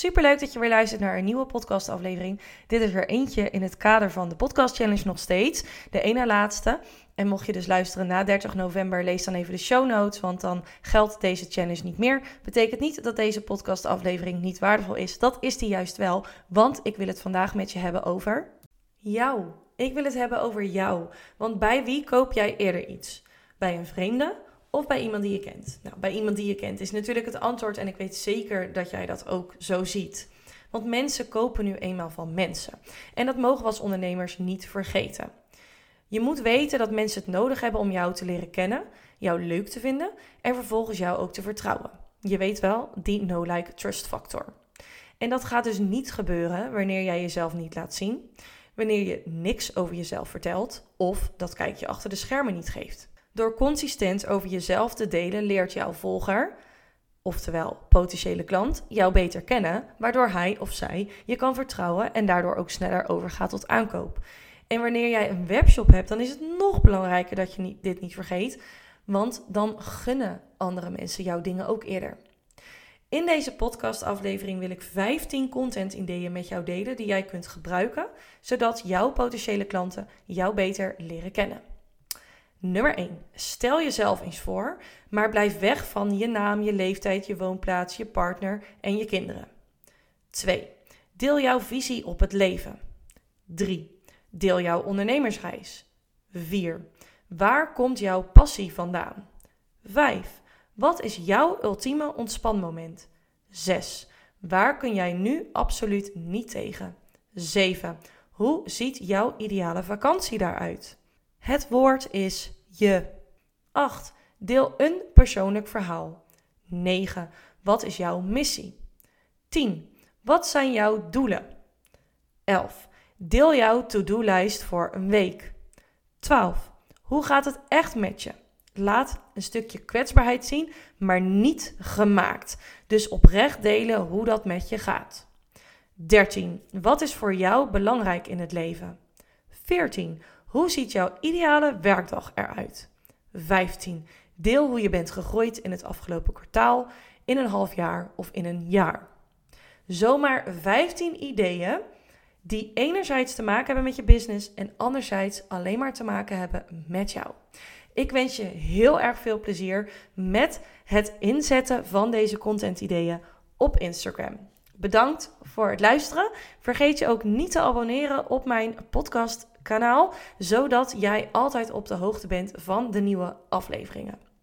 Super leuk dat je weer luistert naar een nieuwe podcastaflevering. Dit is er eentje in het kader van de Podcast Challenge nog steeds. De ene laatste. En mocht je dus luisteren na 30 november, lees dan even de show notes, want dan geldt deze challenge niet meer. Betekent niet dat deze podcastaflevering niet waardevol is. Dat is die juist wel, want ik wil het vandaag met je hebben over jou. Ik wil het hebben over jou. Want bij wie koop jij eerder iets? Bij een vreemde of bij iemand die je kent? Nou, bij iemand die je kent is natuurlijk het antwoord en ik weet zeker dat jij dat ook zo ziet. Want mensen kopen nu eenmaal van mensen. En dat mogen we als ondernemers niet vergeten. Je moet weten dat mensen het nodig hebben om jou te leren kennen, jou leuk te vinden en vervolgens jou ook te vertrouwen. Je weet wel, die no-like-trust factor. En dat gaat dus niet gebeuren wanneer jij jezelf niet laat zien, wanneer je niks over jezelf vertelt of dat kijkje achter de schermen niet geeft. Door consistent over jezelf te delen leert jouw volger, oftewel potentiële klant, jou beter kennen, waardoor hij of zij je kan vertrouwen en daardoor ook sneller overgaat tot aankoop. En wanneer jij een webshop hebt, dan is het nog belangrijker dat je dit niet vergeet, want dan gunnen andere mensen jouw dingen ook eerder. In deze podcastaflevering wil ik 15 content ideeën met jou delen die jij kunt gebruiken, zodat jouw potentiële klanten jou beter leren kennen. Nummer 1. Stel jezelf eens voor, maar blijf weg van je naam, je leeftijd, je woonplaats, je partner en je kinderen. 2. Deel jouw visie op het leven. 3. Deel jouw ondernemersreis. 4. Waar komt jouw passie vandaan? 5. Wat is jouw ultieme ontspanmoment? 6. Waar kun jij nu absoluut niet tegen? 7. Hoe ziet jouw ideale vakantie daaruit? Het woord is je. 8. Deel een persoonlijk verhaal. 9. Wat is jouw missie? 10. Wat zijn jouw doelen? 11. Deel jouw to-do-lijst voor een week. 12. Hoe gaat het echt met je? Laat een stukje kwetsbaarheid zien, maar niet gemaakt. Dus oprecht delen hoe dat met je gaat. 13. Wat is voor jou belangrijk in het leven? 14. Hoe ziet jouw ideale werkdag eruit? 15. Deel hoe je bent gegroeid in het afgelopen kwartaal, in een half jaar of in een jaar. Zomaar 15 ideeën die enerzijds te maken hebben met je business en anderzijds alleen maar te maken hebben met jou. Ik wens je heel erg veel plezier met het inzetten van deze content ideeën op Instagram. Bedankt voor het luisteren. Vergeet je ook niet te abonneren op mijn podcast kanaal, zodat jij altijd op de hoogte bent van de nieuwe afleveringen.